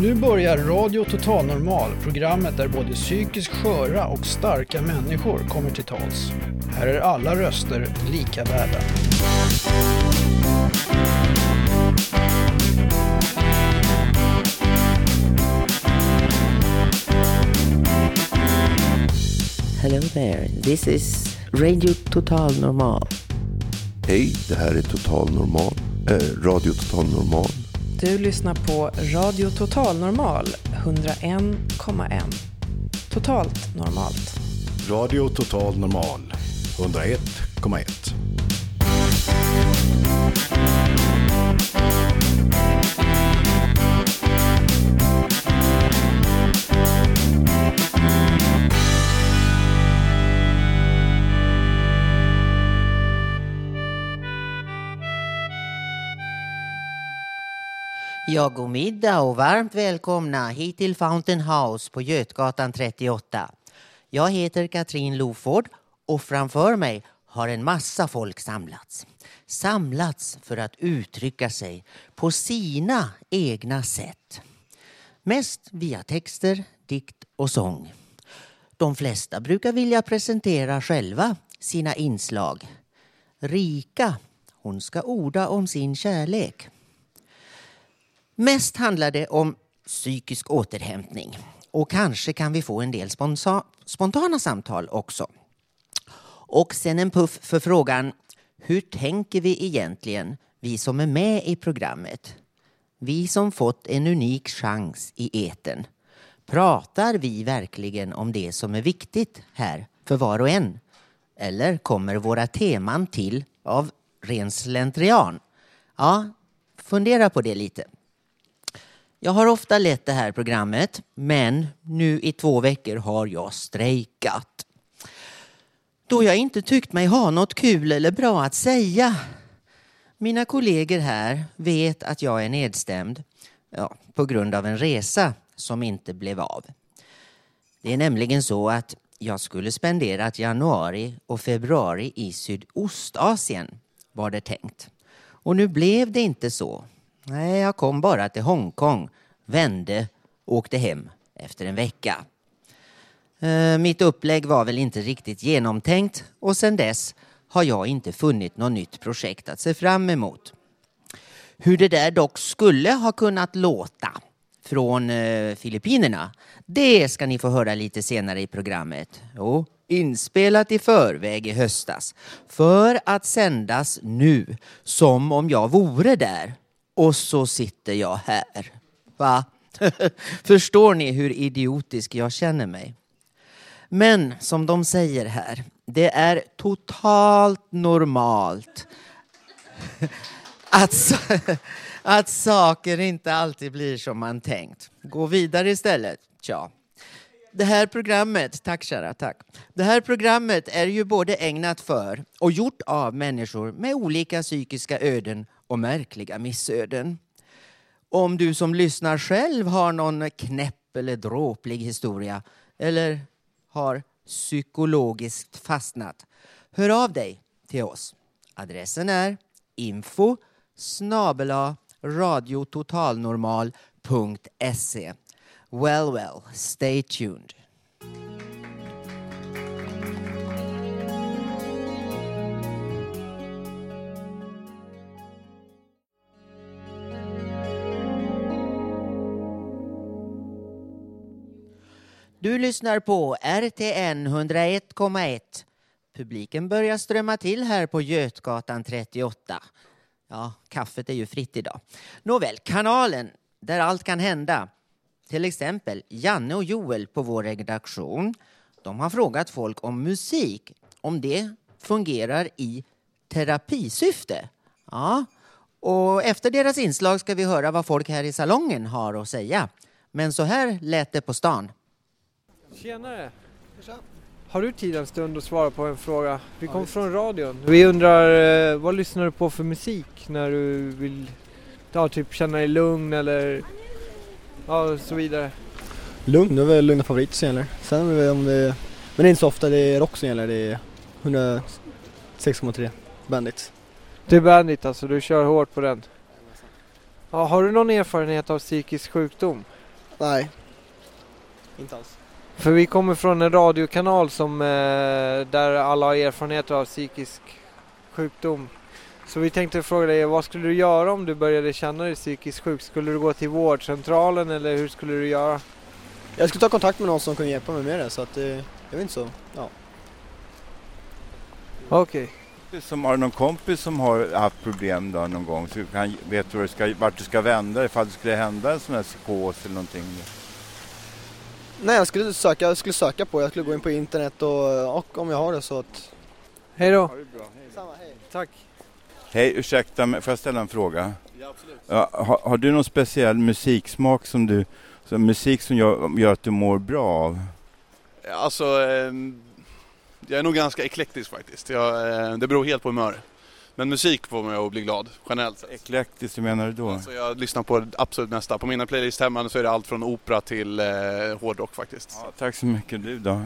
Nu börjar Radio Total Normal, programmet där både psykiskt sköra och starka människor kommer till tals. Här är alla röster lika värda. Hello there, this is Radio Total Normal. Hej, det här är Total Normal, äh, Radio Total Normal. Du lyssnar på Radio Total Normal 101,1. Totalt normalt. Radio Total Normal 101,1. Ja, god middag och varmt välkomna hit till Fountain House på Götgatan 38. Jag heter Katrin Loford och framför mig har en massa folk samlats. Samlats för att uttrycka sig på sina egna sätt. Mest via texter, dikt och sång. De flesta brukar vilja presentera själva sina inslag. Rika, hon ska orda om sin kärlek. Mest handlar det om psykisk återhämtning. Och kanske kan vi få en del spontana samtal också. Och sen en puff för frågan hur tänker vi egentligen, vi som är med i programmet? Vi som fått en unik chans i eten. Pratar vi verkligen om det som är viktigt här för var och en? Eller kommer våra teman till av ren slentrian? Ja, fundera på det lite. Jag har ofta lett det här programmet, men nu i två veckor har jag strejkat. Då jag inte tyckt mig ha något kul eller bra att säga. Mina kollegor här vet att jag är nedstämd ja, på grund av en resa som inte blev av. Det är nämligen så att jag skulle spenderat januari och februari i Sydostasien, var det tänkt. Och nu blev det inte så. Nej, jag kom bara till Hongkong, vände, och åkte hem efter en vecka. Eh, mitt upplägg var väl inte riktigt genomtänkt och sedan dess har jag inte funnit något nytt projekt att se fram emot. Hur det där dock skulle ha kunnat låta från eh, Filippinerna, det ska ni få höra lite senare i programmet. Jo, inspelat i förväg i höstas för att sändas nu som om jag vore där och så sitter jag här. Va? Förstår ni hur idiotisk jag känner mig? Men som de säger här, det är totalt normalt att, att saker inte alltid blir som man tänkt. Gå vidare istället. Tja. Det här programmet, tack kära, tack. Det här programmet är ju både ägnat för och gjort av människor med olika psykiska öden och märkliga missöden. Om du som lyssnar själv har någon knäpp eller dråplig historia eller har psykologiskt fastnat, hör av dig till oss. Adressen är info snabela radiototalnormal.se. Well, well, stay tuned. Du lyssnar på RTN 101,1. Publiken börjar strömma till här på Götgatan 38. Ja, kaffet är ju fritt idag. Nåväl, kanalen där allt kan hända. Till exempel Janne och Joel på vår redaktion. De har frågat folk om musik, om det fungerar i terapisyfte. Ja, och efter deras inslag ska vi höra vad folk här i salongen har att säga. Men så här lät det på stan. Tjenare! Har du tid en stund att svara på en fråga? Vi kommer från radion. Vi undrar, eh, vad lyssnar du på för musik när du vill ja, typ känna dig lugn eller ja, så vidare? Lugn, det är väl lugna favoriter som gäller. Sen om det, men det är inte så ofta, det är rock som gäller. Det är 106,3 Bandit. Det är Bandit alltså, du kör hårt på den. Ja, har du någon erfarenhet av psykisk sjukdom? Nej. Inte alls. För vi kommer från en radiokanal som, eh, där alla har erfarenhet av psykisk sjukdom. Så vi tänkte fråga dig, vad skulle du göra om du började känna dig psykiskt sjuk? Skulle du gå till vårdcentralen eller hur skulle du göra? Jag skulle ta kontakt med någon som kunde hjälpa mig med det så att det, jag vet inte så. Ja. Okej. Som har någon kompis som har haft problem då någon gång så du kan, vet du ska, vart du ska vända ifall det skulle hända en sån här psykos eller någonting. Nej, jag skulle söka, jag skulle söka på, jag skulle gå in på internet och, och om jag har det så att... Hej då. Samma, hej. Tack. Hej, ursäkta mig, får jag ställa en fråga? Ja, absolut. Ja, har, har du någon speciell musiksmak som du, som musik som gör, gör att du mår bra av? Alltså, eh, jag är nog ganska eklektisk faktiskt. Jag, eh, det beror helt på humör. Men musik får mig att bli glad, generellt sett. Eklektiskt, hur menar du då? Alltså jag lyssnar på det absolut mesta. På mina playlist hemma så är det allt från opera till eh, hårdrock faktiskt. Ja, tack så mycket. Du då?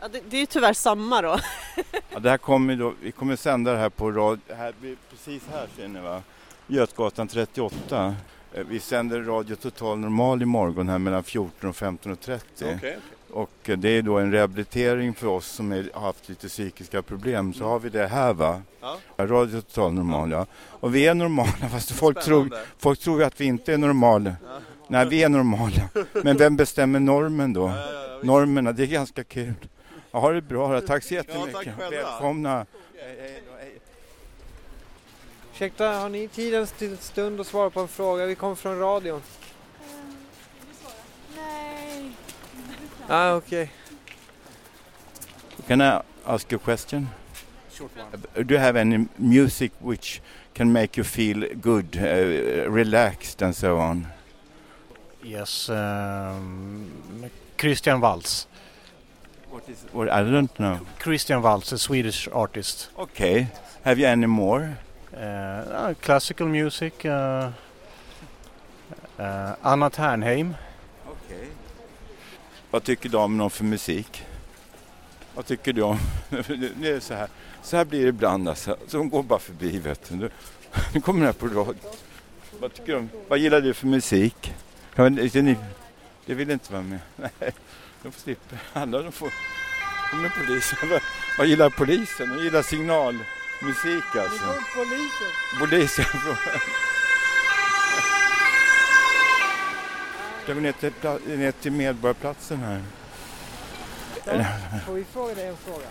Ja, det, det är ju tyvärr samma då. Ja, det här kommer då, vi kommer sända det här på radio, här, precis här ser ni va? Götgatan 38. Eh, Vi sänder Radio Total Normal imorgon här mellan 14 och 15.30. Okej, okej. Och eh, det är då en rehabilitering för oss som har haft lite psykiska problem. Så har vi det här va? Ja. Radio Total Normal ja. Och vi är normala fast folk tror, folk tror att vi inte är normala. Nej, vi är normala. Men vem bestämmer normen då? Ja, ja, ja. Normerna, det är ganska kul. Ja, ha det bra. Tack så jättemycket. tack själva. Välkomna. Ursäkta, har ni tid en st- stund att svara på en fråga? Vi kommer från radion. Nej. Ah, okej. Can I ask you a question? Do you have any music which can make you feel good, uh, relaxed and so on? Yes, um, Christian Waltz. What is, what, I don't know. Christian Waltz, a Swedish artist. Okay. Have you any more? Uh, uh, classical music. Uh, uh, Anna Ternheim. Vad tycker damen om för musik? Vad tycker du om? Det är så här. Så här blir det ibland alltså. Så hon går bara förbi vet du. Nu- kommer den här på radio. Vad tycker du om? Vad gillar du för musik? Det vill inte vara med. Nej, de får slippa. Alla de får... De är polisen. Vad, vad gillar polisen? De gillar signalmusik alltså. polisen. Polisen. Ska vi ner till, ner till Medborgarplatsen här? Får vi fråga dig en fråga?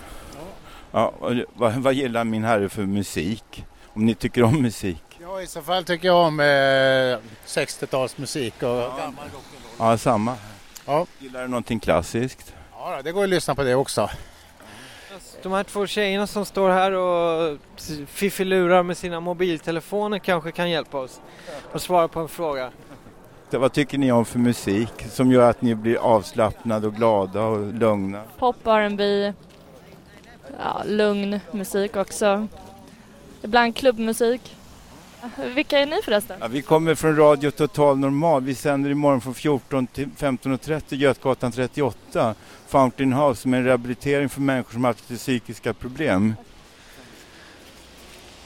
Ja, och vad, vad gillar min herre för musik? Om ni tycker om musik? Ja, i så fall tycker jag om eh, 60-talsmusik och gammal Ja, samma. Ja. Gillar du någonting klassiskt? Ja, det går att lyssna på det också. De här två tjejerna som står här och fiffilurar med sina mobiltelefoner kanske kan hjälpa oss att svara på en fråga. Vad tycker ni om för musik som gör att ni blir avslappnade och glada och lugna? Pop, R&B, ja, lugn musik också. Ibland klubbmusik. Vilka är ni förresten? Ja, vi kommer från Radio Total Normal. Vi sänder imorgon från 14 till 15.30 Götgatan 38. Fountain House som är en rehabilitering för människor som har haft psykiska problem.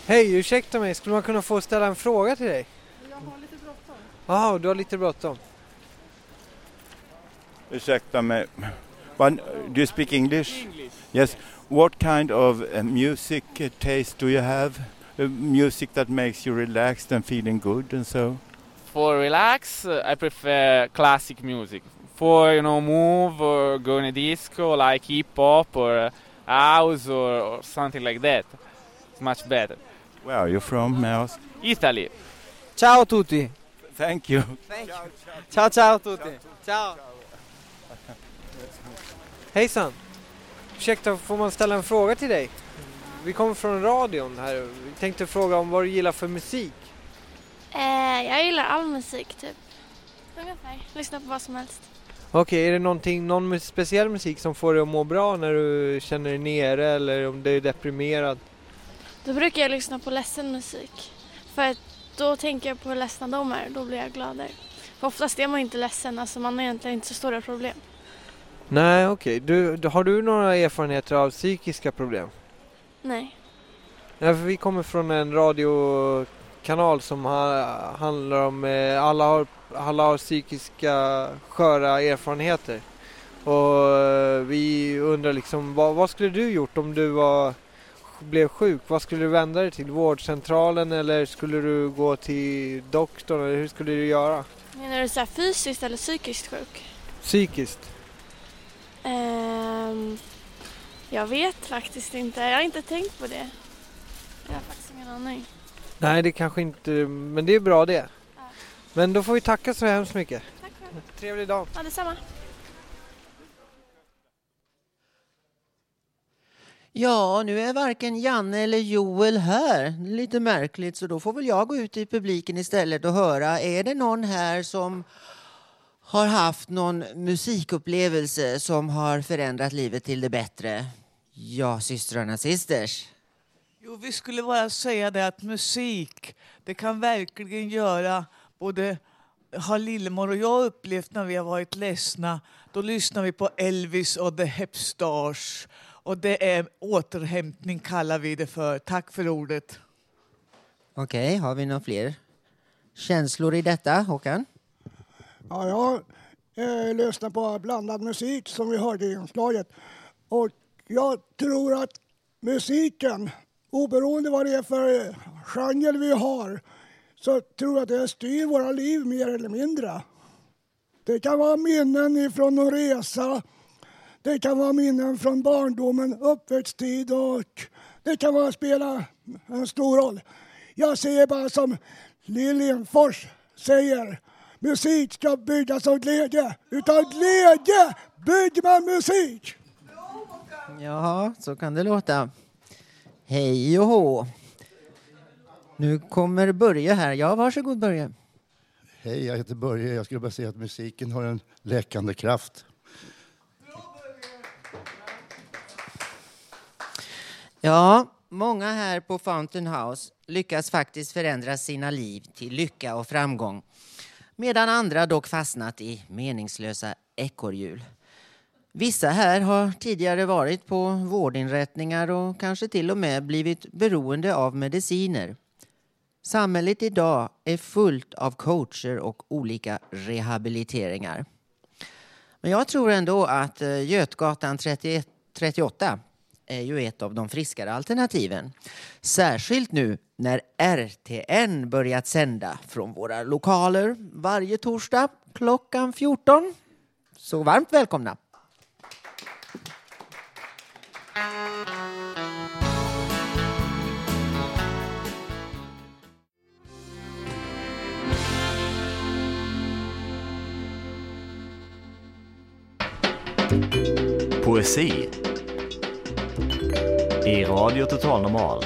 Hej, ursäkta mig, skulle man kunna få ställa en fråga till dig? Jaha, du har lite bråttom. Ursäkta mig. But, do you speak English? Yes. What kind of uh, music uh, taste do you have? Uh, music that makes you relaxed and feeling good and so? For relax, uh, I prefer classic music. For you know, move or go in a disco like hip hop or uh, house or, or something like that. It's much better. Where are you from, may I ask? Italy. Ciao tutti! Thank you. Ciao ciao tutti! Ciao! Hejsan! Ursäkta, får man ställa en fråga till dig? Vi kommer från radion här. Vi tänkte fråga om vad du gillar för musik. Eh, jag gillar all musik typ. Ungefär. Lyssna på vad som helst. Okej, är det någonting, någon speciell musik som får dig att må bra när du känner dig nere eller om du är deprimerad? Då brukar jag lyssna på ledsen musik. För att då tänker jag på hur ledsna de är då blir jag gladare. För oftast är man inte ledsen, alltså man har egentligen inte så stora problem. Nej, okej. Du, du, har du några erfarenheter av psykiska problem? Nej. Nej, för vi kommer från en radiokanal som ha, handlar om eh, alla har alla har psykiska sköra erfarenheter. Och eh, vi undrar liksom, vad, vad skulle du gjort om du var, blev sjuk? Vad skulle du vända dig till? Vårdcentralen eller skulle du gå till doktorn? Eller hur skulle du göra? Menar du så fysiskt eller psykiskt sjuk? Psykiskt? Ehm, jag vet faktiskt inte. Jag har inte tänkt på det. Jag har faktiskt ingen aning. Nej, det kanske inte, men det är bra det. Men då får vi tacka så hemskt mycket. Tack själv. Trevlig dag. Ja, detsamma. Ja, nu är varken Janne eller Joel här. Lite märkligt, så då får väl jag gå ut i publiken istället och höra. Är det någon här som har haft någon musikupplevelse som har förändrat livet till det bättre? Ja, systrarna sisters. Jo, vi skulle bara säga det att musik, det kan verkligen göra både har Lillemor och jag upplevt när vi har varit ledsna. Då lyssnar vi på Elvis och The Hepstars. Och det är återhämtning kallar vi det för. Tack för ordet. Okej, har vi några fler känslor i detta, Håkan? Ja, jag eh, lyssnar på blandad musik som vi hörde i inslaget. Och jag tror att musiken, oberoende vad det är för genre vi har, så tror jag att det styr våra liv mer eller mindre. Det kan vara minnen ifrån en resa, det kan vara minnen från barndomen, uppväxttid och det kan vara spela en stor roll. Jag säger bara som Lill Lindfors säger, musik ska byggas av glädje. Utav glädje bygger man musik. Ja, så kan det låta. Hej och hå. Nu kommer Börje här. Ja, varsågod Börje. Hej, jag heter Börje. Jag skulle bara säga att musiken har en läkande kraft. Ja, många här på Fountain House lyckas faktiskt förändra sina liv till lycka och framgång. Medan andra dock fastnat i meningslösa ekorrhjul. Vissa här har tidigare varit på vårdinrättningar och kanske till och med blivit beroende av mediciner. Samhället idag är fullt av coacher och olika rehabiliteringar. Men jag tror ändå att eh, Götgatan 31, 38 är ju ett av de friskare alternativen. Särskilt nu när RTN börjat sända från våra lokaler varje torsdag klockan 14. Så varmt välkomna! Poesi i Radio Total Normal.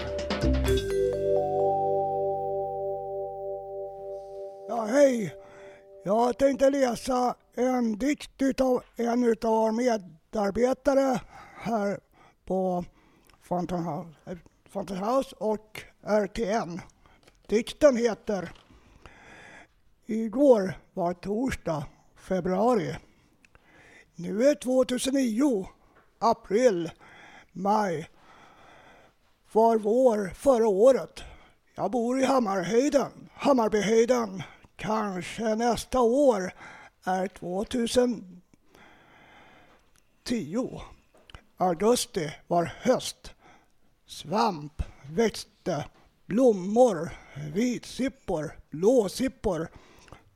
Ja, hej. Jag tänkte läsa en dikt utav en utav våra medarbetare här på Fountain House, eh, Fountain House och RTN. Dikten heter Igår var torsdag, februari. Nu är 2009, april, maj. Var vår förra året. Jag bor i Hammarhöjden, Hammarbyhöjden. Kanske nästa år är 2010. Augusti var höst. Svamp växte. Blommor, vitsippor, blåsippor,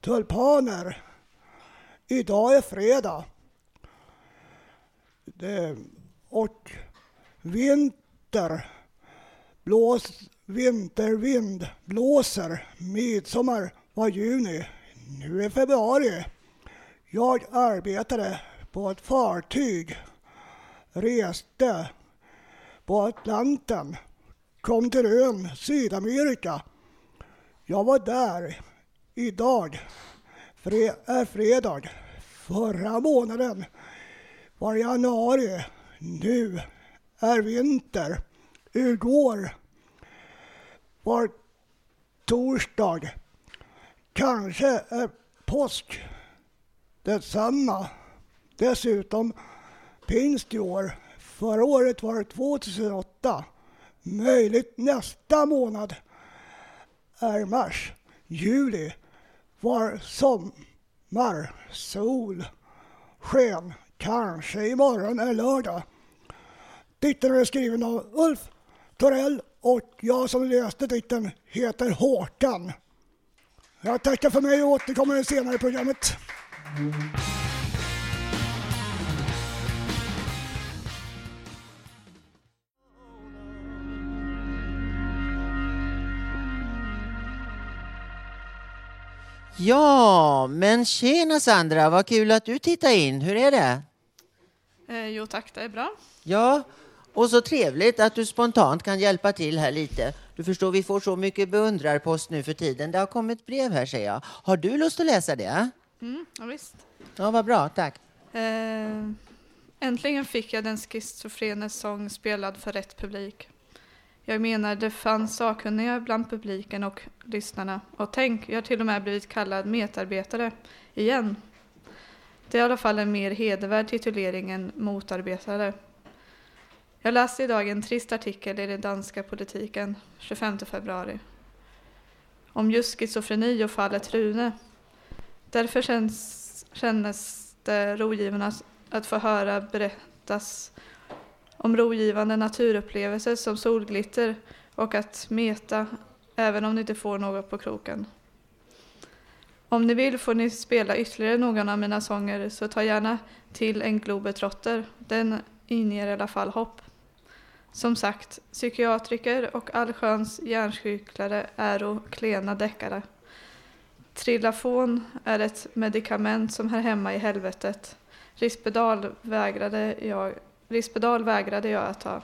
tulpaner. Idag är fredag. Det, och vinter, blås, vintervind blåser. Midsommar var juni. Nu är februari. Jag arbetade på ett fartyg, reste på Atlanten, kom till ön Sydamerika. Jag var där idag, fre, är fredag. Förra månaden var januari. Nu är vinter. Igår var torsdag. Kanske är påsk detsamma. Dessutom pingst i år. Förra året var det 2008. Möjligt nästa månad är mars, juli. var sommar, sol, sken. Kanske imorgon är lördag. Dikten är skriven av Ulf Torell och jag som läste dikten heter Håkan. Jag tackar för mig och återkommer senare i programmet. Ja, men tjena Sandra, vad kul att du tittar in. Hur är det? Eh, jo tack, det är bra. Ja, och så trevligt att du spontant kan hjälpa till här lite. Du förstår, vi får så mycket beundrarpost nu för tiden. Det har kommit brev här, säger jag. Har du lust att läsa det? Mm, ja, visst. Ja, vad bra, tack. Eh, äntligen fick jag den schizofrene sång spelad för rätt publik. Jag menar, det fanns sakkunniga bland publiken och lyssnarna. Och tänk, jag har till och med blivit kallad metarbetare. Igen. Det är i alla fall en mer hedervärd titulering än motarbetare. Jag läste idag en trist artikel i den danska politiken, 25 februari. Om just schizofreni och fallet Rune. Därför känns, kändes det rogivande att få höra berättas om rogivande naturupplevelser som solglitter och att meta även om ni inte får något på kroken. Om ni vill får ni spela ytterligare någon av mina sånger så ta gärna till en globetrotter. Den inger i alla fall hopp. Som sagt, psykiatriker och allsköns hjärncyklare är och klena deckare. Trillafon är ett medikament som hör hemma i helvetet. Rispedal vägrade jag, Rispedal vägrade jag att ta.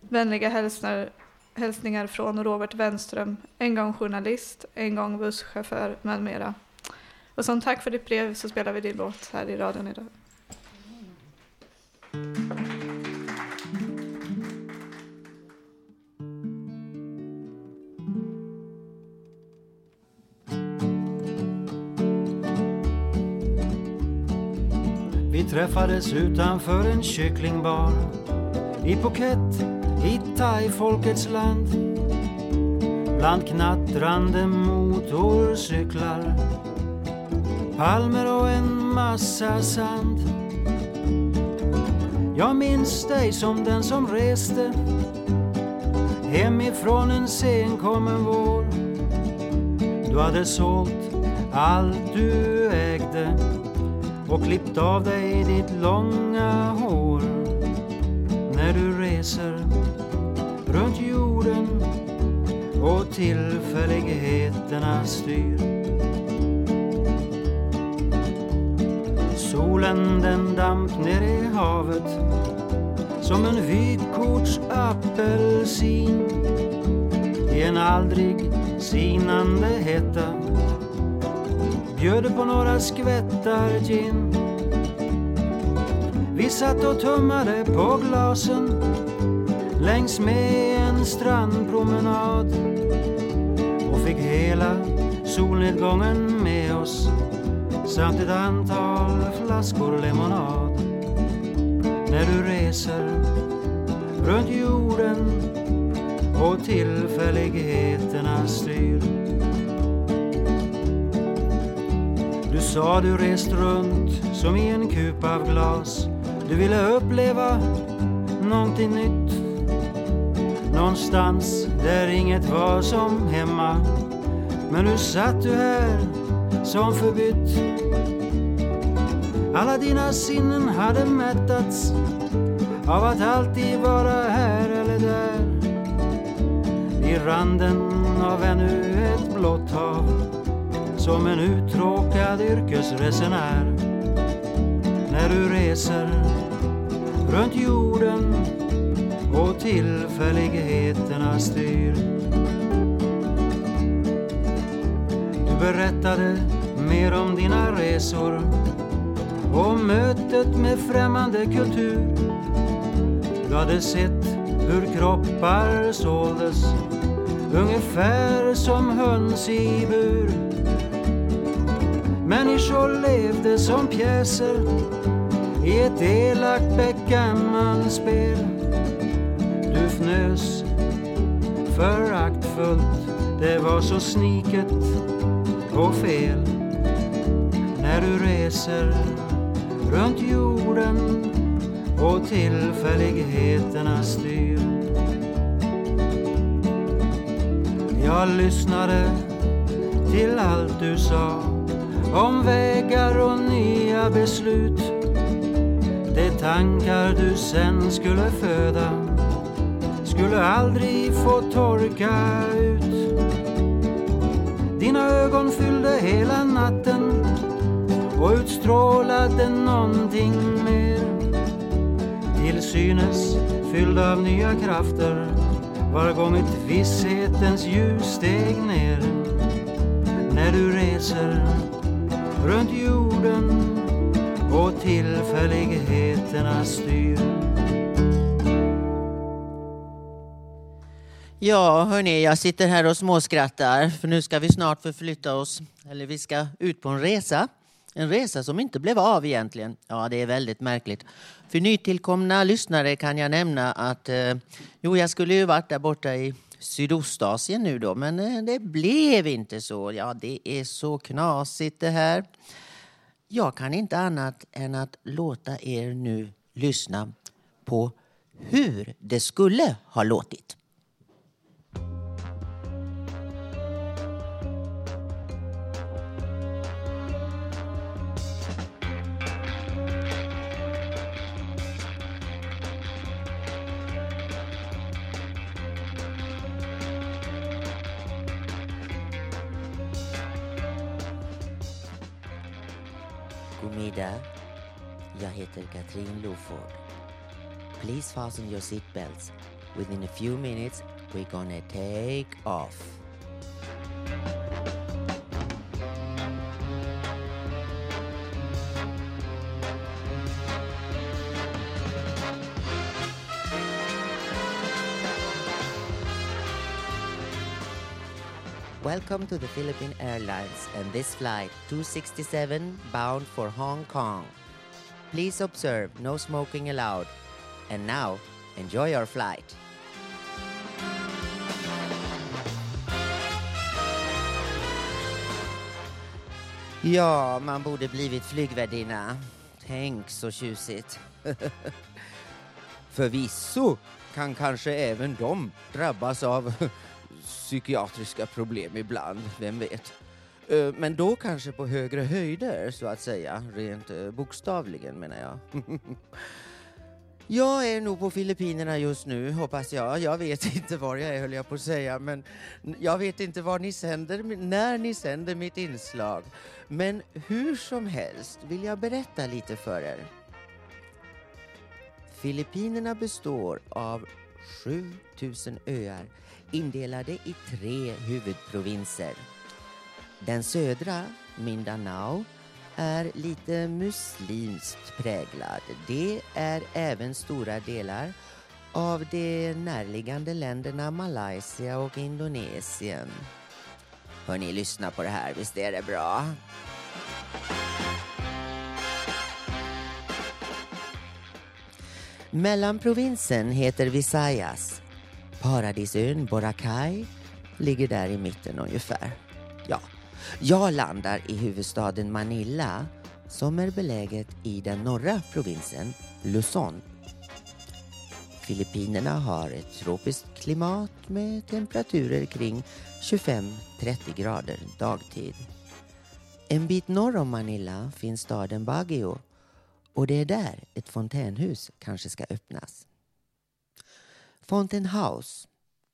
Vänliga hälsningar, hälsningar från Robert Wenström, en gång journalist, en gång busschaufför med mera. Och som tack för ditt brev så spelar vi din låt här i radion idag. Vi träffades utanför en kycklingbar i Phuket, i thai-folkets land. Bland knattrande motorcyklar, palmer och en massa sand. Jag minns dig som den som reste hemifrån en senkommen vår. Du hade sålt allt du ägde och klippt av dig ditt långa hår när du reser runt jorden och tillfälligheterna styr. Solen den damp ner i havet som en vykortsapelsin i en aldrig sinande hetta bjöd på några skvättar gin. Vi satt och tummade på glasen längs med en strandpromenad och fick hela solnedgången med oss samt ett antal flaskor lemonad. När du reser runt jorden och tillfälligheterna styr Du sa du rest runt som i en kup av glas. Du ville uppleva någonting nytt. Någonstans där inget var som hemma. Men nu satt du här som förbytt. Alla dina sinnen hade mättats av att alltid vara här eller där. I randen av ännu ett blått hav som en uttråkad yrkesresenär när du reser runt jorden och tillfälligheterna styr. Du berättade mer om dina resor och mötet med främmande kultur. Du hade sett hur kroppar såldes ungefär som höns i bur. Människor levde som pjäser i ett elakt Backgammon-spel. Du fnös föraktfullt, det var så sniket och fel när du reser runt jorden och tillfälligheterna styr. Jag lyssnade till allt du sa om vägar och nya beslut. De tankar du sen skulle föda skulle aldrig få torka ut. Dina ögon fyllde hela natten och utstrålade någonting mer. Till synes fylld av nya krafter var gång ett visshetens ljus steg ner. När du reser runt jorden och tillfälligheterna styr. Ja, hörni, jag sitter här och småskrattar för nu ska vi snart förflytta oss, eller vi ska ut på en resa. En resa som inte blev av egentligen. Ja, det är väldigt märkligt. För nytillkomna lyssnare kan jag nämna att eh, jo, jag skulle ju varit där borta i Sydostasien nu då, men eh, det blev inte så. Ja, det är så knasigt det här. Jag kan inte annat än att låta er nu lyssna på hur det skulle ha låtit. God middag. Jag heter Katrin Loford. Please fasten your seatbelts. Within a few minutes we're gonna take off. Welcome to the Philippine Airlines and this flight 267 bound for Hong Kong. Please observe no smoking allowed. And now, enjoy your flight. Ja, man borde blivit flygvärdinna. Tänk så tjusigt. Förvisso kan kanske även de drabbas av psykiatriska problem ibland, vem vet. Men då kanske på högre höjder, så att säga. Rent bokstavligen, menar jag. Jag är nog på Filippinerna just nu, hoppas jag. Jag vet inte var jag är, höll jag på att säga. Men jag vet inte var ni sänder, när ni sänder mitt inslag. Men hur som helst vill jag berätta lite för er. Filippinerna består av 7000 öar indelade i tre huvudprovinser. Den södra, Mindanao, är lite muslimskt präglad. Det är även stora delar av de närliggande länderna Malaysia och Indonesien. Hörni, lyssna på det här, visst är det bra? Mellanprovinsen heter Visayas. Paradisön Boracay ligger där i mitten ungefär. Ja, jag landar i huvudstaden Manila som är beläget i den norra provinsen Luzon. Filippinerna har ett tropiskt klimat med temperaturer kring 25-30 grader dagtid. En bit norr om Manila finns staden Baguio och det är där ett fontänhus kanske ska öppnas. Fountain House,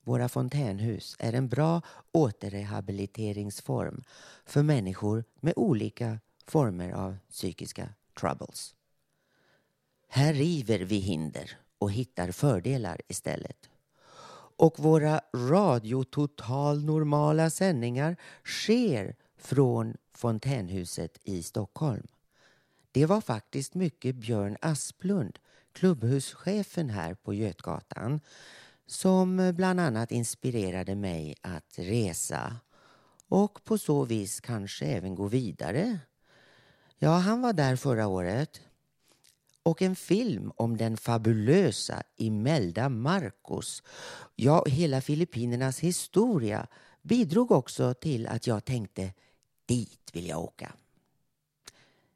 våra fontänhus, är en bra återrehabiliteringsform för människor med olika former av psykiska troubles. Här river vi hinder och hittar fördelar istället. Och våra radiototalnormala sändningar sker från fontänhuset i Stockholm. Det var faktiskt mycket Björn Asplund, klubbhuschefen här på Götgatan, som bland annat inspirerade mig att resa och på så vis kanske även gå vidare. Ja, han var där förra året. Och en film om den fabulösa Imelda Marcos, ja, hela Filippinernas historia bidrog också till att jag tänkte Dit vill jag åka.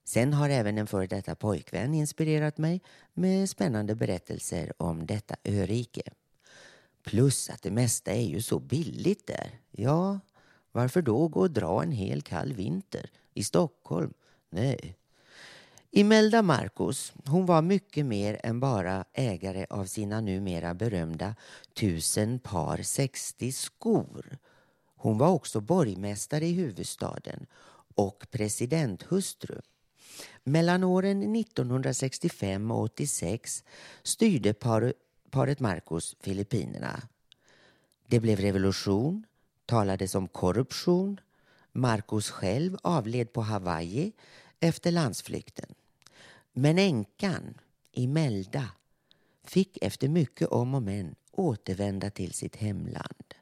Sen har även en före detta pojkvän inspirerat mig med spännande berättelser om detta örike. Plus att det mesta är ju så billigt där. Ja, varför då gå och dra en hel kall vinter i Stockholm? Nej. Imelda Marcos, hon var mycket mer än bara ägare av sina numera berömda tusen par 60 skor. Hon var också borgmästare i huvudstaden och presidenthustru. Mellan åren 1965 och 86 styrde par, paret Marcos Filippinerna. Det blev revolution, talades om korruption. Marcos själv avled på Hawaii efter landsflykten. Men änkan, Imelda, fick efter mycket om och men återvända till sitt hemland.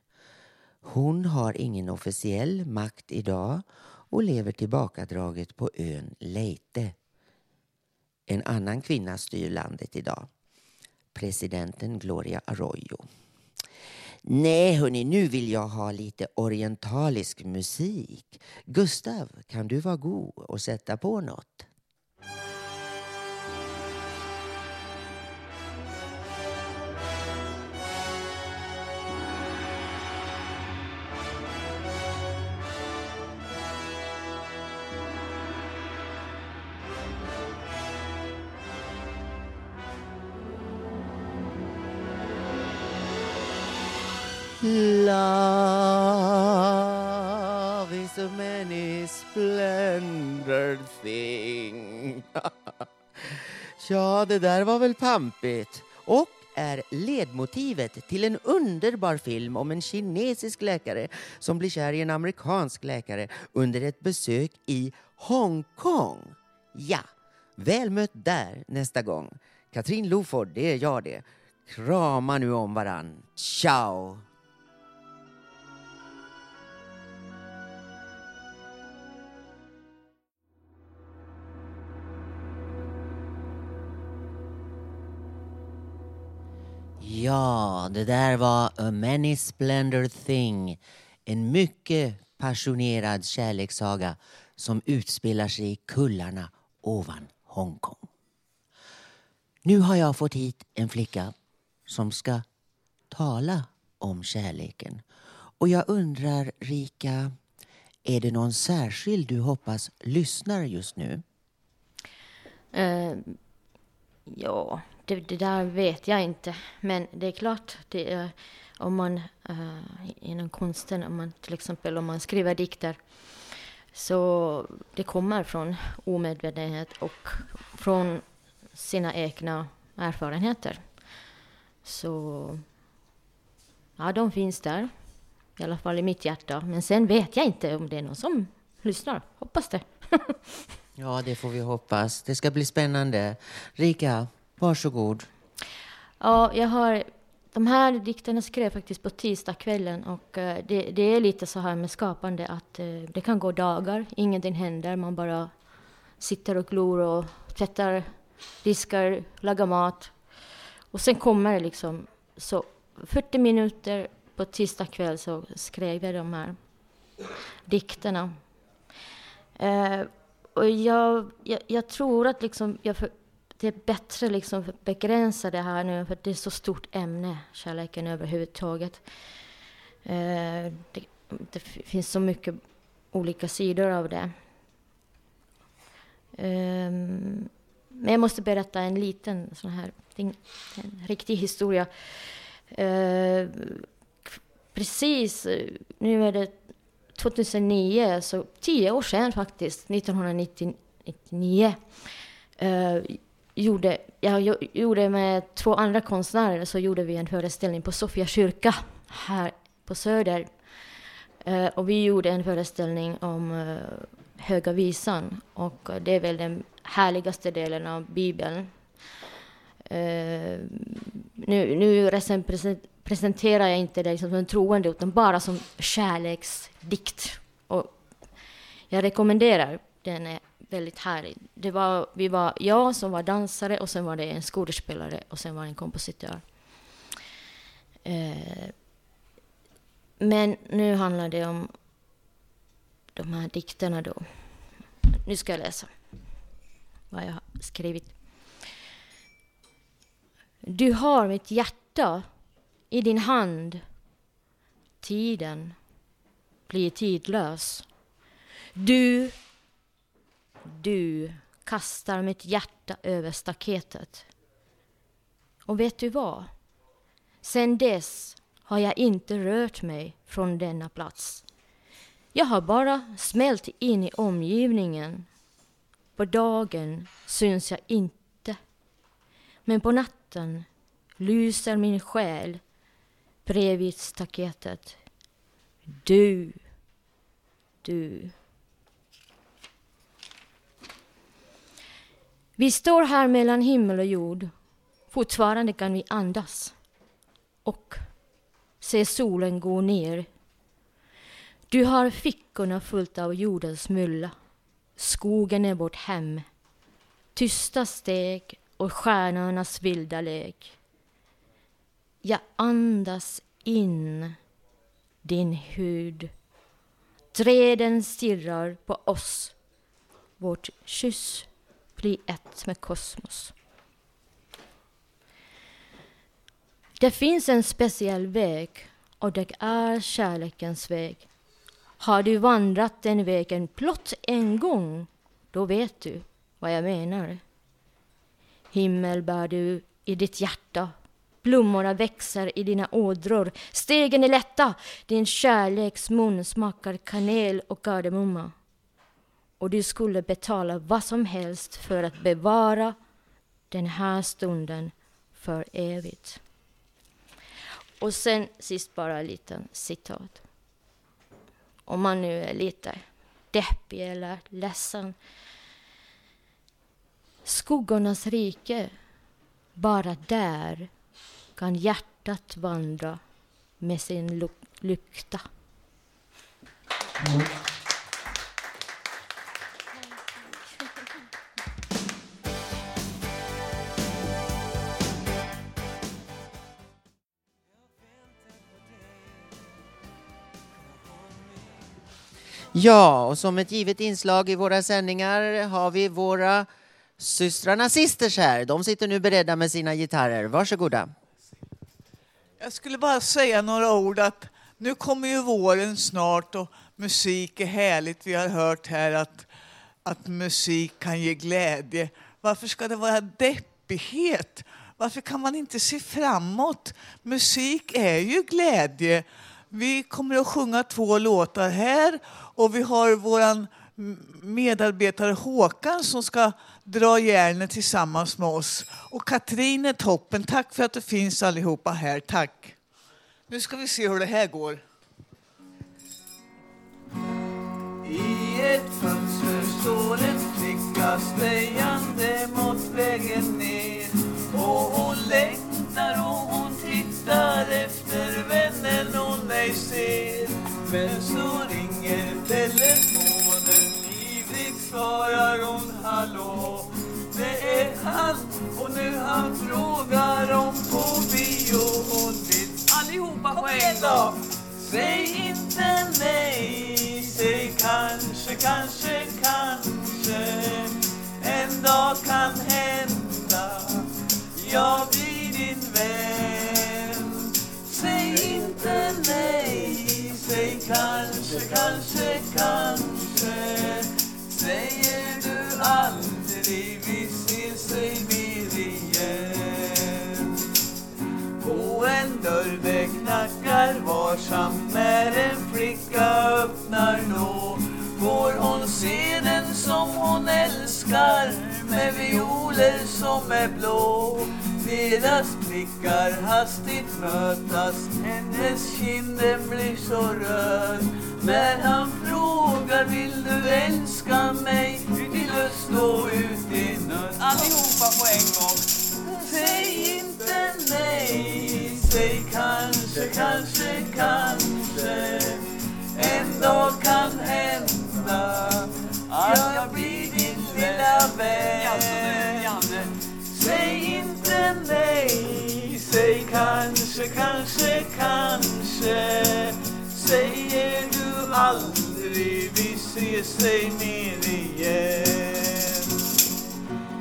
Hon har ingen officiell makt idag och lever tillbakadraget på ön Leyte. En annan kvinna styr landet idag. Presidenten Gloria Arroyo. Nej, hörni, nu vill jag ha lite orientalisk musik. Gustav, kan du vara god och sätta på något? Ja, det där var väl pampigt. Och är ledmotivet till en underbar film om en kinesisk läkare som blir kär i en amerikansk läkare under ett besök i Hongkong. Ja, väl mött där nästa gång. Katrin Loford, det är jag det. Krama nu om varann. Ciao! Ja, det där var A Many Splendor Thing. En mycket passionerad kärlekssaga som utspelar sig i kullarna ovan Hongkong. Nu har jag fått hit en flicka som ska tala om kärleken. Och jag undrar, Rika, är det någon särskild du hoppas lyssnar just nu? Uh, ja, det, det där vet jag inte. Men det är klart, det är, om man uh, inom konsten, om man till exempel om man skriver dikter, så det kommer från omedvetenhet och från sina egna erfarenheter. Så ja, de finns där. I alla fall i mitt hjärta. Men sen vet jag inte om det är någon som lyssnar. Hoppas det. ja, det får vi hoppas. Det ska bli spännande. Rika, varsågod. Ja, jag har... De här dikterna skrev jag faktiskt på tisdagskvällen och eh, det, det, är lite så här med skapande att eh, det kan gå dagar, ingenting händer, man bara sitter och glor och tvättar, diskar, lagar mat. Och sen kommer det liksom så 40 minuter på tisdag kväll så skrev jag de här dikterna. Eh, och jag, jag, jag, tror att liksom jag för, det är bättre liksom att begränsa det här nu, för det är så stort ämne, kärleken överhuvudtaget. Eh, det, det, finns så mycket olika sidor av det. Ehm, men jag måste berätta en liten sån här en, en riktig historia. Eh, precis, nu är det 2009, så tio år sedan faktiskt, 1999, gjorde, jag gjorde med två andra konstnärer så gjorde vi en föreställning på Sofia kyrka här på Söder. Eh, och vi gjorde en föreställning om eh, Höga visan och det är väl den härligaste delen av Bibeln Uh, nu nu presenterar jag inte det som en troende utan bara som kärleksdikt. Och jag rekommenderar den, är väldigt härligt. Det var, vi var jag som var dansare och sen var det en skådespelare och sen var det en kompositör. Eh, men nu handlar det om de här dikterna då. Nu ska jag läsa vad jag har skrivit. Du har mitt hjärta i din hand. Tiden blir tidlös. Du, du kastar mitt hjärta över staketet. Och vet du vad? Sen dess har jag inte rört mig från denna plats. Jag har bara smält in i omgivningen. På dagen syns jag inte. Men på natten lyser min själ bredvid staketet. Du, du. Vi står här mellan himmel och jord. Fortfarande kan vi andas. Och se solen gå ner. Du har fickorna fullt av jordens mylla. Skogen är vårt hem. Tysta steg och stjärnornas vilda lek. Jag andas in din hud. Träden stirrar på oss. Vårt kyss bli ett med kosmos. Det finns en speciell väg och det är kärlekens väg. Har du vandrat den vägen blott en gång, då vet du vad jag menar. Himmel bär du i ditt hjärta, blommorna växer i dina ådror, stegen är lätta, din kärleks mun smakar kanel och kardemumma. Och du skulle betala vad som helst för att bevara den här stunden för evigt. Och sen sist bara en liten citat. Om man nu är lite deppig eller ledsen. Skuggornas rike, bara där kan hjärtat vandra med sin lukta. lykta. Ja, och som ett givet inslag i våra sändningar har vi våra systrarna Sisters här. De sitter nu beredda med sina gitarrer. Varsågoda. Jag skulle bara säga några ord att nu kommer ju våren snart och musik är härligt. Vi har hört här att, att musik kan ge glädje. Varför ska det vara deppighet? Varför kan man inte se framåt? Musik är ju glädje. Vi kommer att sjunga två låtar här och vi har vår medarbetare Håkan som ska dra järnet tillsammans med oss. Och Katrin är toppen. Tack för att du finns allihopa här. Tack. Nu ska vi se hur det här går. I ett fönster står en flicka spejande mot vägen ner och hon längtar och hon tittar efter vännen hon ej ser men så svarar hon hallå det är han. Och nu han frågar om på bio hon vill allihopa på en gång Säg inte nej, säg kanske, kanske, kanske. En dag kan hända. Jag blir din vän. Säg inte nej, säg kanske, kanske, kanske Säger du aldrig vi ses ej mer igen På en dörr det knackar varsam när en flicka öppnar nå. Får hon se den som hon älskar med violer som är blå? Deras blickar hastigt mötas. Hennes kinder blir så röd. När han frågar vill du älska mig? Ut i lust och ut i nöd. Allihopa på en gång. Säg inte nej. Säg kanske, kanske, kanske. En dag kan hända Att jag blir din lilla vän. Säg inte nej Säg kanske, kanske, kanske Säger du aldrig vi ses, säg mer igen.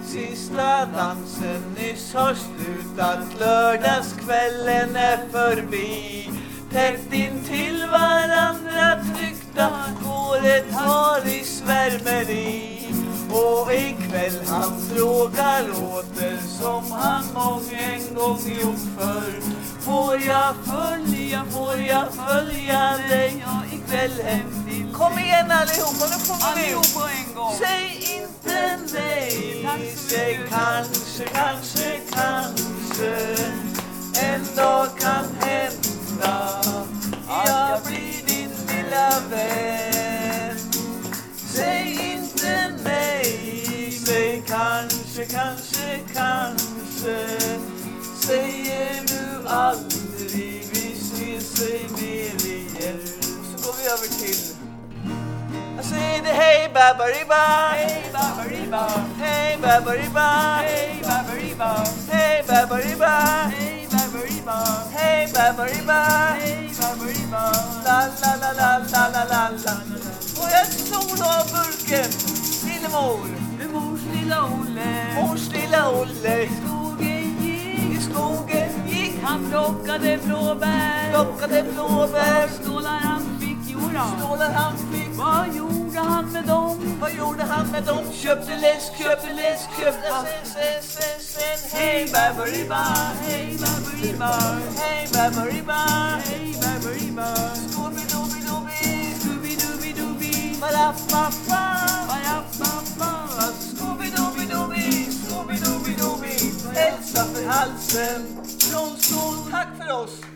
Sista dansen nyss har slutat, lördagskvällen är förbi. Tätt in till varandra tryckta, håret har i svärmeri. Och ikväll han frågar åter som han mång en gång gjort förr. Får jag följa, får jag följa dig ikväll hem till Kom igen allihopa, nu sjunger vi! På en gång. Säg inte nej, säg kanske, kanske, kanske en dag kan hända jag blir din lilla vän. Säg inte nej, säg kanske, kanske, kanske säger du aldrig vi ses sig mer igen. Så går vi över till jag säger det hej babariba Hej babariba Hej babariba Hej babariba Hej babariba Hej babariba Hej babariba Hej babariba La la la la la la la la. Och jag solo av burken Lillemor Mors lilla Olle? Mors lilla Olle. I skogen gick I skogen gick Han. Plockade blåbär. Plockade blåbär. Stålar han fick? Jodå Stålar han fick? Vad gjorde han med dem? Vad gjorde han med dem? Köpte läsk, köpte läsk, köpte sen, sen, sen, sen Hej baberiba, hej baberiba Hej baberiba, hej baberiba Scooby-Dooby-Dooby, Elsa Hälsa för halsen från skål, tack för oss!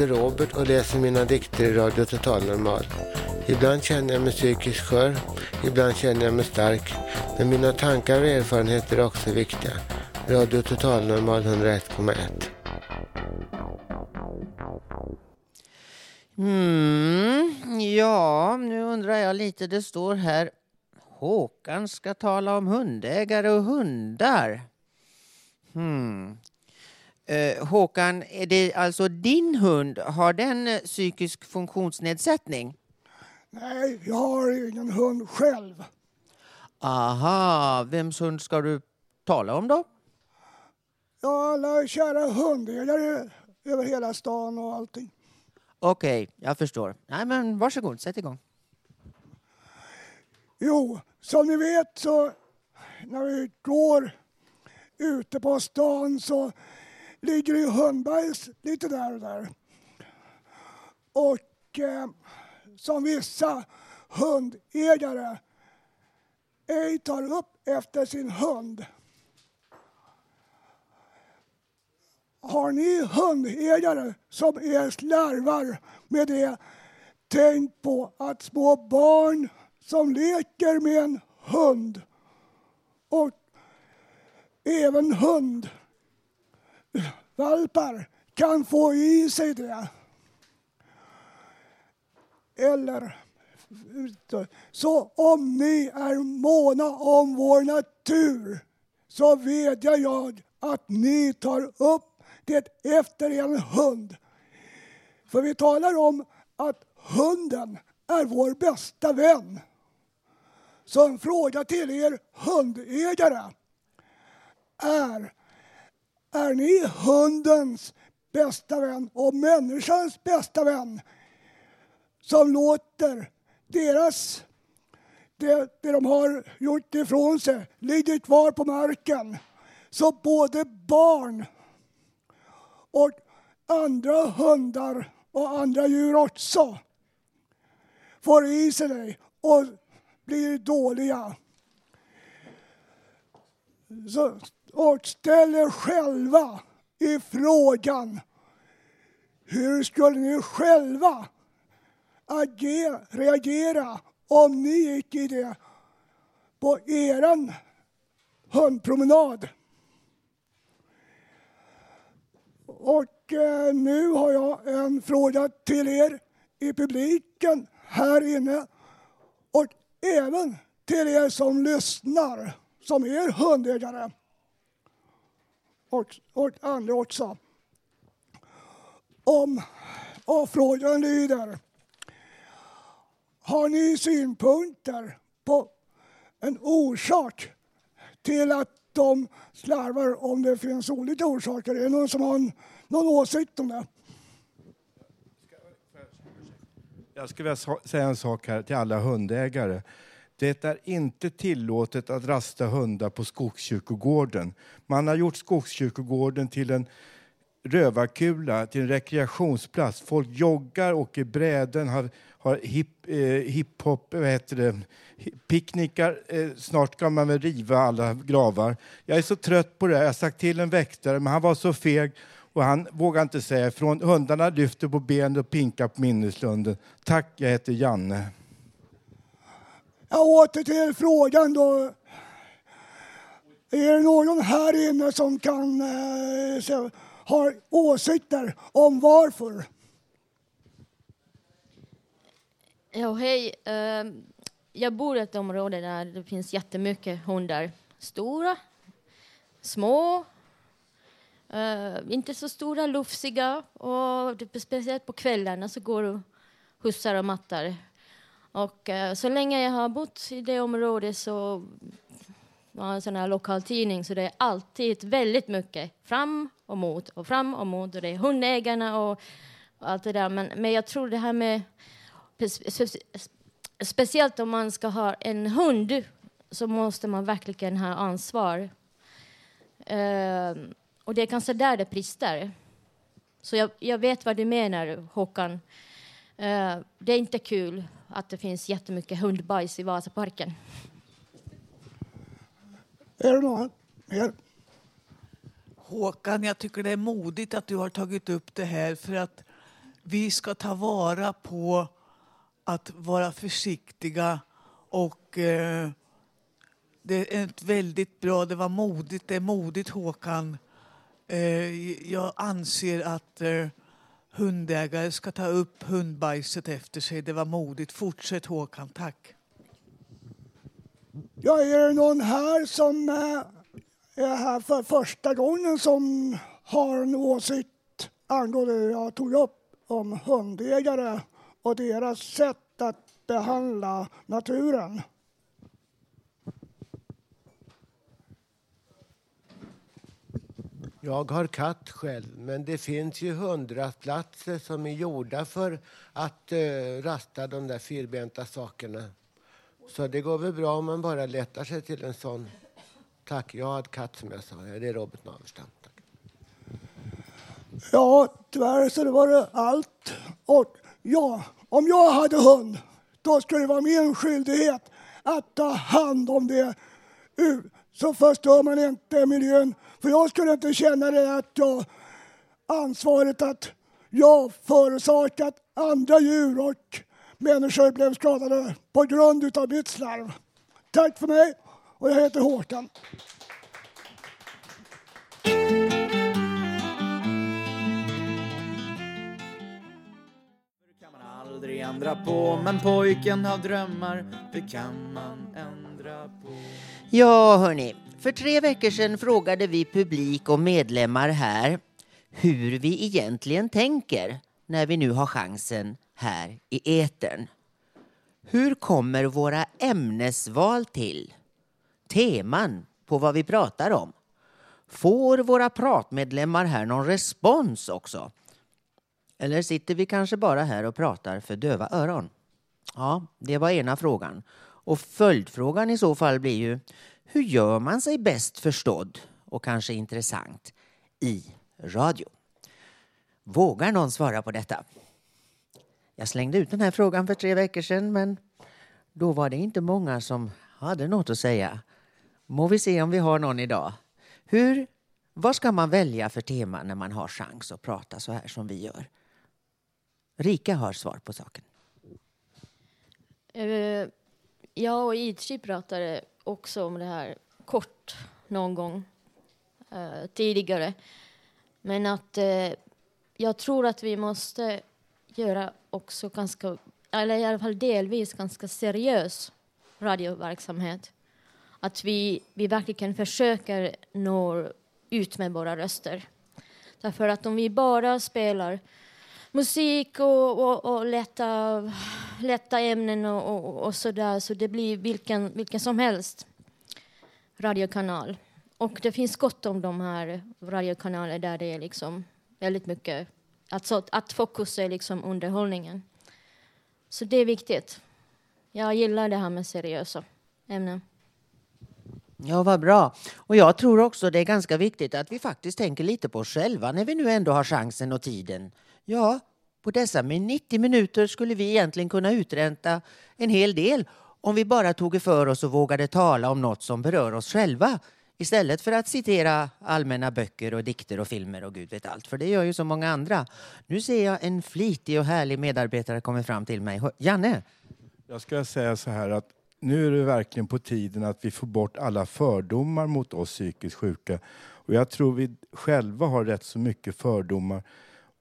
Heter Robert och läser mina dikter i Radio Total Normal. Ibland känner jag mig psykiskt skör, ibland känner jag mig stark. Men mina tankar och erfarenheter är också viktiga. Radio Total Normal 101,1. Mm, ja, nu undrar jag lite. Det står här Håkan ska tala om hundägare och hundar. Hmm. Eh, Håkan, är det alltså din hund? Har den eh, psykisk funktionsnedsättning? Nej, jag har ingen hund själv. Aha, vems hund ska du tala om då? Ja, alla kära hundägare över hela stan och allting. Okej, jag förstår. Nej, men varsågod, sätt igång. Jo, som ni vet så när vi går ute på stan så ligger i ju hundbajs lite där och där. Och eh, som vissa hundägare ej tar upp efter sin hund. Har ni hundägare som är slarvar med det, tänk på att små barn som leker med en hund och även hund Valpar kan få i sig det. Eller så om ni är måna om vår natur så vädjar jag att ni tar upp det efter en hund. För vi talar om att hunden är vår bästa vän. Så en fråga till er hundägare är, är ni hundens bästa vän och människans bästa vän som låter deras, det, det de har gjort ifrån sig ligger kvar på marken. Så både barn och andra hundar och andra djur också får i sig det och blir dåliga. Så, och ställ er själva i frågan hur skulle ni själva agera, reagera om ni gick i det på eran hundpromenad? Och eh, nu har jag en fråga till er. i publiken här inne och även till er som lyssnar, som är hundägare och, och andra också. Om, och frågan lyder. Har ni synpunkter på en orsak till att de slarvar om det finns olika orsaker? Är det någon som har en, någon åsikt om det? Jag skulle vilja säga en sak här till alla hundägare. Det är inte tillåtet att rasta hundar på Skogskyrkogården. Man har gjort Skogskyrkogården till en rövarkula, till en rekreationsplats. Folk joggar, åker bräden, har, har hip, eh, hiphop, vad heter det, picknickar. Eh, snart ska man väl riva alla gravar. Jag är så trött på det. Jag har sagt till en väktare, men han var så feg och han vågar inte säga ifrån. Hundarna lyfter på benet och pinkar på minneslunden. Tack, jag heter Janne. Jag åter till frågan då. Är det någon här inne som kan eh, ha har åsikter om varför? Ja, hej. Ehm, jag bor i ett område där det finns jättemycket hundar. Stora, små, eh, inte så stora, lufsiga. Och speciellt på kvällarna så går och hussar och mattar. Och eh, så länge jag har bott i det området så var en sån här lokaltidning så det är alltid väldigt mycket fram och mot och fram och mot och det är hundägarna och, allt det där. Men, men jag tror det här med speciellt om man ska ha en hund så måste man verkligen ha ansvar. Eh, och det är kanske där det brister. Så jag, jag vet vad du menar, Håkan. Eh, det är inte kul att det finns jättemycket hundbajs i Vasaparken. Är det någon mer? Håkan, jag tycker det är modigt att du har tagit upp det här för att vi ska ta vara på att vara försiktiga och eh, det är ett väldigt bra, det var modigt, det är modigt Håkan. Eh, jag anser att eh, hundägare ska ta upp hundbajset efter sig. Det var modigt. Fortsätt Håkan, tack. Ja, är det någon här som eh, är här för första gången som har en åsikt angående det jag tog upp om hundägare och deras sätt att behandla naturen? Jag har katt själv, men det finns ju hundrastplatser som är gjorda för att eh, rasta de där fyrbenta sakerna. Så det går väl bra om man bara letar sig till en sån. Tack, jag har katt som jag sa. Det är Robert Naverstam. Ja, tyvärr så det var det allt. Och ja, om jag hade hund, då skulle det vara min skyldighet att ta hand om det. Så förstör man inte miljön. För jag skulle inte känna det att jag ansvaret att jag förorsakat andra djur och människor blev skadade på grund utav mitt slarv. Tack för mig och jag heter Håkan. aldrig ändra på Men pojken har drömmar, det kan man ändra på Ja, hörni. För tre veckor sedan frågade vi publik och medlemmar här hur vi egentligen tänker när vi nu har chansen här i etern. Hur kommer våra ämnesval till? Teman på vad vi pratar om? Får våra pratmedlemmar här någon respons också? Eller sitter vi kanske bara här och pratar för döva öron? Ja, det var ena frågan. Och följdfrågan i så fall blir ju, hur gör man sig bäst förstådd och kanske intressant i radio? Vågar någon svara på detta? Jag slängde ut den här frågan för tre veckor sedan, men då var det inte många som hade något att säga. Må vi se om vi har någon idag. Hur, vad ska man välja för tema när man har chans att prata så här som vi gör? Rika har svar på saken. Eh, jag och Idchi pratade också om det här kort någon gång eh, tidigare. Men att eh, jag tror att vi måste göra också ganska, eller i alla fall delvis ganska seriös radioverksamhet. Att vi, vi verkligen försöker nå ut med våra röster. Därför att om vi bara spelar musik och, och, och lätta, lätta ämnen och, och, och så där så det blir vilken, vilken som helst radiokanal. Och det finns gott om de här radiokanaler där det är liksom väldigt mycket, alltså att fokus är liksom underhållningen. Så det är viktigt. Jag gillar det här med seriösa ämnen. Ja, vad bra. Och jag tror också det är ganska viktigt att vi faktiskt tänker lite på oss själva när vi nu ändå har chansen och tiden. Ja, på dessa 90 minuter skulle vi egentligen kunna utränta en hel del om vi bara tog för oss och vågade tala om något som berör oss själva istället för att citera allmänna böcker och dikter och filmer och gud vet allt, för det gör ju så många andra. Nu ser jag en flitig och härlig medarbetare komma fram till mig. Janne? Jag ska säga så här att nu är det verkligen på tiden att vi får bort alla fördomar mot oss psykiskt sjuka. Och jag tror vi själva har rätt så mycket fördomar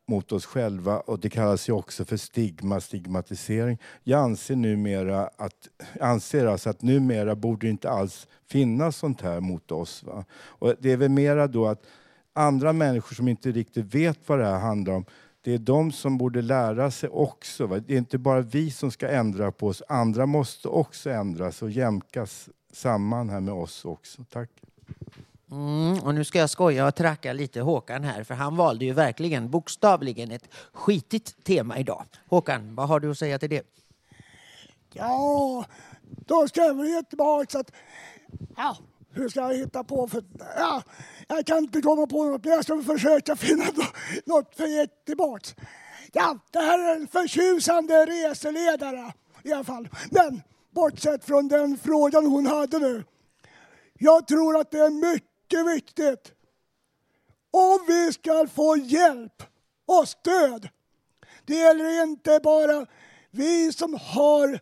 mot oss själva och det kallas ju också för stigma, stigmatisering. Jag anser numera att, anser alltså att numera borde det inte alls finnas sånt här mot oss. Va? Och det är väl mera då att andra människor som inte riktigt vet vad det här handlar om, det är de som borde lära sig också. Va? Det är inte bara vi som ska ändra på oss, andra måste också ändras och jämkas samman här med oss också. Tack. Mm, och nu ska jag skoja och tracka lite Håkan här, för han valde ju verkligen bokstavligen ett skitigt tema idag. Håkan, vad har du att säga till det? Ja, då ska jag väl ge tillbaka att... Ja, hur ska jag hitta på för... Ja, jag kan inte komma på något, men jag ska försöka finna något för att ge tillbaks. Ja, det här är en förtjusande reseledare i alla fall. Men bortsett från den frågan hon hade nu. Jag tror att det är mycket mycket viktigt om vi ska få hjälp och stöd. Det gäller inte bara vi som har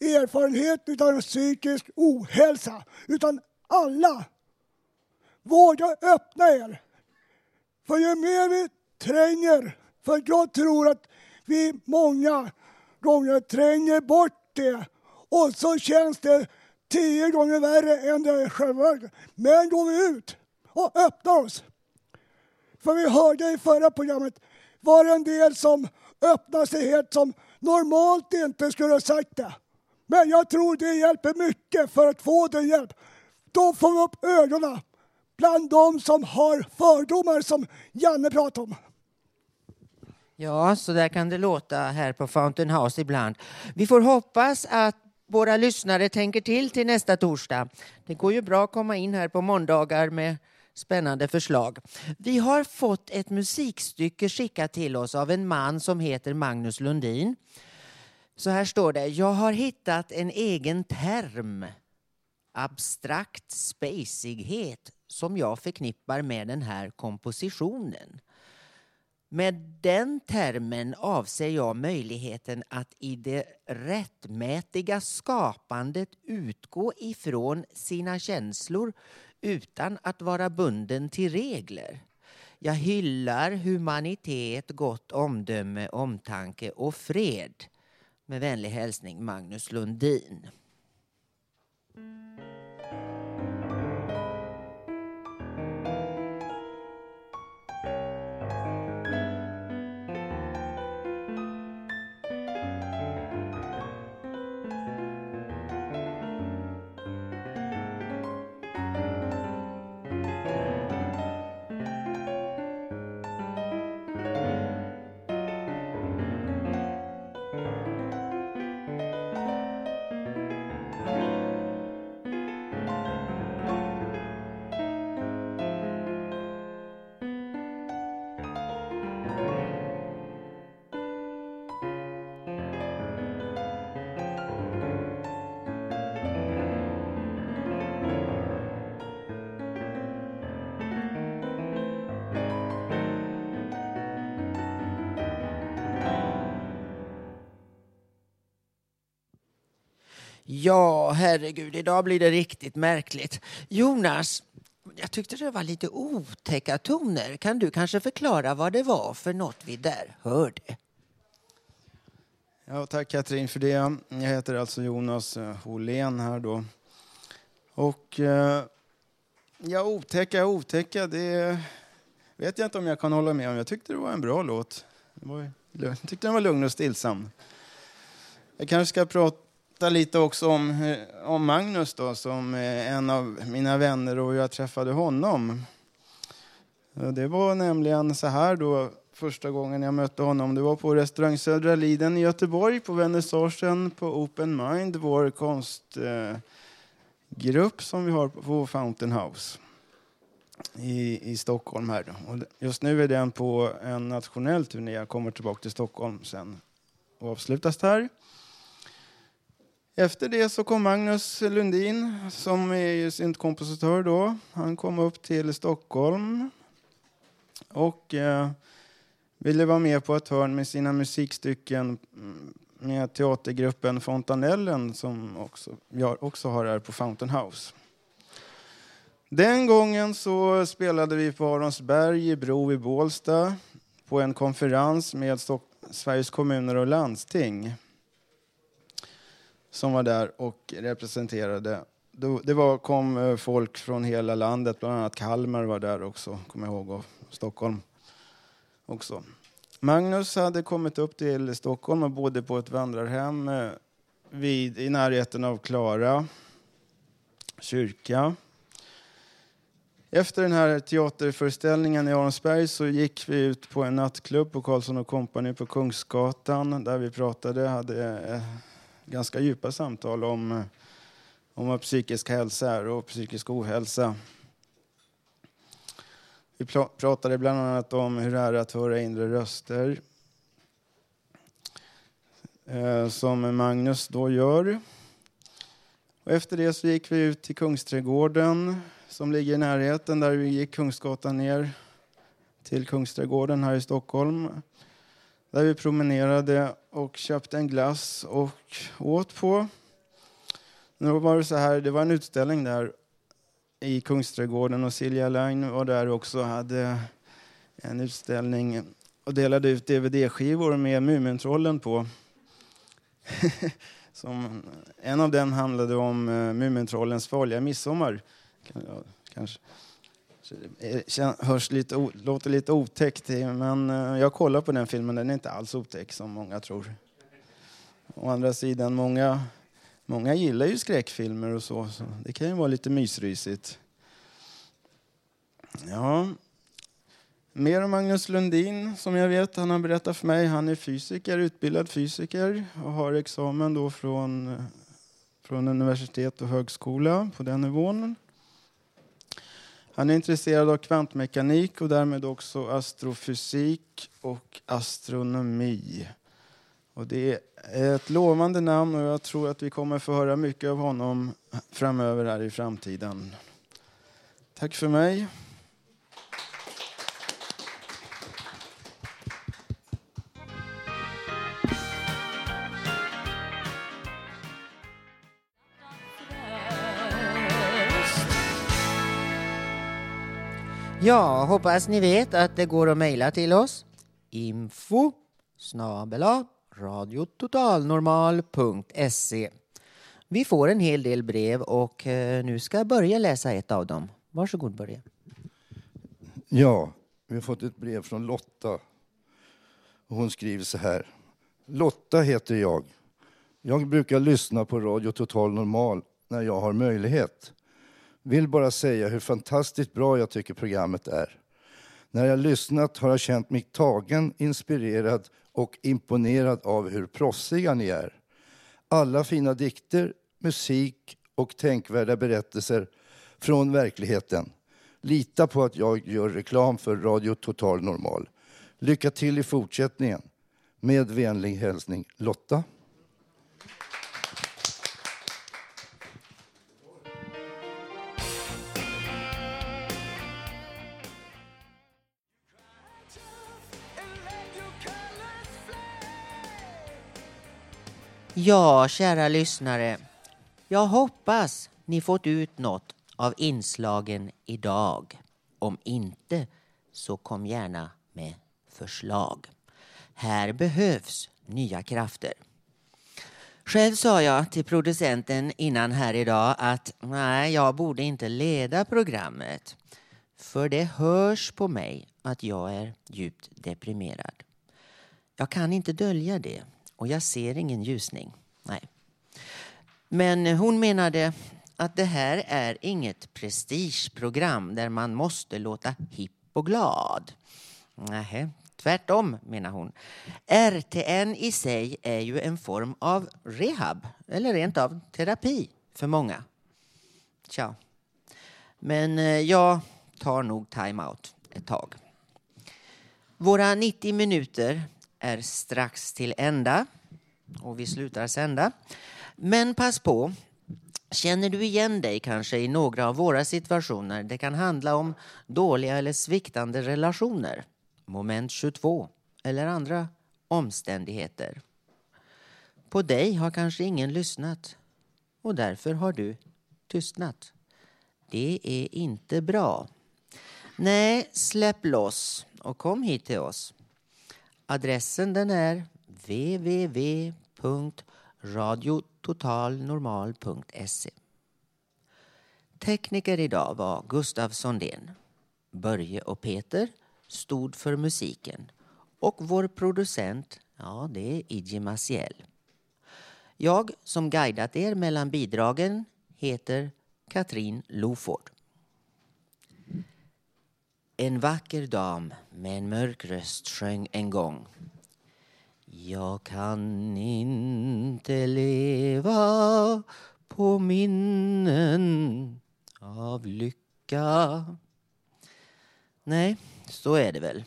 erfarenhet av psykisk ohälsa, utan alla. Våga öppna er. För ju mer vi tränger, för jag tror att vi många gånger tränger bort det och så känns det tio gånger värre än det är själva Men går vi ut och öppnar oss. För vi hörde i förra programmet var det en del som öppnade sig helt som normalt inte skulle ha sagt det. Men jag tror det hjälper mycket för att få den hjälp. Då får vi upp ögonen bland de som har fördomar som Janne pratade om. Ja, så där kan det låta här på Fountain House ibland. Vi får hoppas att våra lyssnare tänker till till nästa torsdag. Det går ju bra att komma in här på måndagar med spännande förslag. Vi har fått ett musikstycke skickat till oss av en man som heter Magnus Lundin. Så här står det. Jag har hittat en egen term. Abstrakt spacighet som jag förknippar med den här kompositionen. Med den termen avser jag möjligheten att i det rättmätiga skapandet utgå ifrån sina känslor utan att vara bunden till regler. Jag hyllar humanitet, gott omdöme, omtanke och fred. Med vänlig hälsning Magnus Lundin. Ja, herregud, idag blir det riktigt märkligt. Jonas, jag tyckte det var lite otäcka toner. Kan du kanske förklara vad det var för något vi där hörde? Ja, tack Katrin för det. Jag heter alltså Jonas eh, Holén här då. Och eh, ja, otäcka, otäcka, det vet jag inte om jag kan hålla med om. Jag tyckte det var en bra låt. Jag tyckte den var lugn och stillsam. Jag kanske ska prata lite också om, om Magnus då, som är en av mina vänner och hur jag träffade honom. Det var nämligen så här då första gången jag mötte honom. Det var på restaurang Södra Liden i Göteborg på vernissagen på Open Mind, vår konstgrupp som vi har på Fountain House i, i Stockholm. här. Och just nu är den på en nationell turné. Jag kommer tillbaka till Stockholm sen och avslutas där. Efter det så kom Magnus Lundin som är syntkompositör då. Han kom upp till Stockholm och eh, ville vara med på ett hörn med sina musikstycken mm, med teatergruppen Fontanellen som också, jag också har här på Fountain House. Den gången så spelade vi på Aronsberg i Bro i Bålsta på en konferens med Sveriges kommuner och landsting som var där och representerade. Det var, kom eh, folk från hela landet, bland annat Kalmar var där också, kommer jag ihåg, och Stockholm också. Magnus hade kommit upp till Stockholm och bodde på ett vandrarhem eh, vid, i närheten av Klara kyrka. Efter den här teaterföreställningen i Aronsberg så gick vi ut på en nattklubb på Karlsson och Company på Kungsgatan där vi pratade, hade eh, ganska djupa samtal om, eh, om vad psykisk hälsa är och psykisk ohälsa. Vi pratade bland annat om hur det är att höra inre röster. Eh, som Magnus då gör. Och efter det så gick vi ut till Kungsträdgården som ligger i närheten där vi gick Kungsgatan ner till Kungsträdgården här i Stockholm. Där vi promenerade och köpte en glass och åt på. Nu var det så här, det var en utställning där i Kungsträdgården och Silja Line var där också och hade en utställning och delade ut dvd-skivor med Mumintrollen på. Som, en av dem handlade om eh, Mumintrollens farliga midsommar. Kanske. Eh, det hörs lite, låter lite otäckt, eh, men eh, jag kollar på den filmen. Den är inte alls otäck som många tror. Å andra sidan, många Många gillar ju skräckfilmer och så, så det kan ju vara lite mysrysigt. Ja, mer om Magnus Lundin som jag vet, han har berättat för mig. Han är fysiker, utbildad fysiker och har examen då från, från universitet och högskola på den nivån. Han är intresserad av kvantmekanik och därmed också astrofysik och astronomi. Och det är ett lovande namn och jag tror att vi kommer få höra mycket av honom framöver här i framtiden. Tack för mig. Ja, hoppas ni vet att det går att mejla till oss. Info snabela radiototalnormal.se. Vi får en hel del brev och eh, nu ska jag börja läsa ett av dem. Varsågod Börje. Ja, vi har fått ett brev från Lotta. Hon skriver så här. Lotta heter jag. Jag brukar lyssna på Radio Total Normal när jag har möjlighet. Vill bara säga hur fantastiskt bra jag tycker programmet är. När jag lyssnat har jag känt mig tagen, inspirerad och imponerad av hur proffsiga ni är. Alla fina dikter, musik och tänkvärda berättelser från verkligheten. Lita på att jag gör reklam för Radio Total Normal. Lycka till i fortsättningen. Med vänlig hälsning Lotta. Ja, kära lyssnare. Jag hoppas ni fått ut något av inslagen idag. Om inte, så kom gärna med förslag. Här behövs nya krafter. Själv sa jag till producenten innan här idag att nej, jag borde inte leda programmet. För det hörs på mig att jag är djupt deprimerad. Jag kan inte dölja det och jag ser ingen ljusning. Nej. Men hon menade att det här är inget prestigeprogram där man måste låta hipp och glad. Nej, tvärtom menar hon. RTN i sig är ju en form av rehab eller rent av terapi för många. Tja. Men eh, jag tar nog time-out ett tag. Våra 90 minuter är strax till ända och vi slutar sända. Men pass på, Känner du igen dig kanske i några av våra situationer? Det kan handla om dåliga eller sviktande relationer, moment 22 eller andra omständigheter. På dig har kanske ingen lyssnat och därför har du tystnat. Det är inte bra. Nej, släpp loss och kom hit till oss. Adressen den är www.radiototalnormal.se Tekniker idag var Gustav Sondén. Börje och Peter stod för musiken och vår producent, ja, det är Iggy Maciel. Jag som guidat er mellan bidragen heter Katrin Loford. En vacker dam med en mörk röst sjöng en gång. Jag kan inte leva på minnen av lycka. Nej, så är det väl.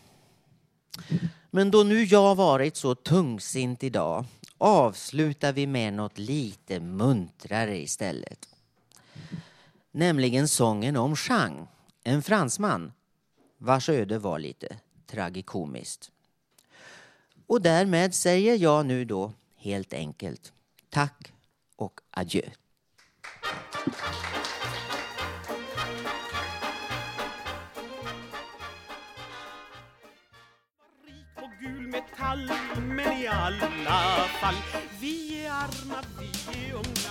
Men då nu jag varit så tungsint idag avslutar vi med något lite muntrare istället. Nämligen sången om Chang, en fransman vars öde var lite tragikomiskt. Och därmed säger jag nu då helt enkelt tack och adjö. på gul metall Men i alla fall Vi är arma, vi är unga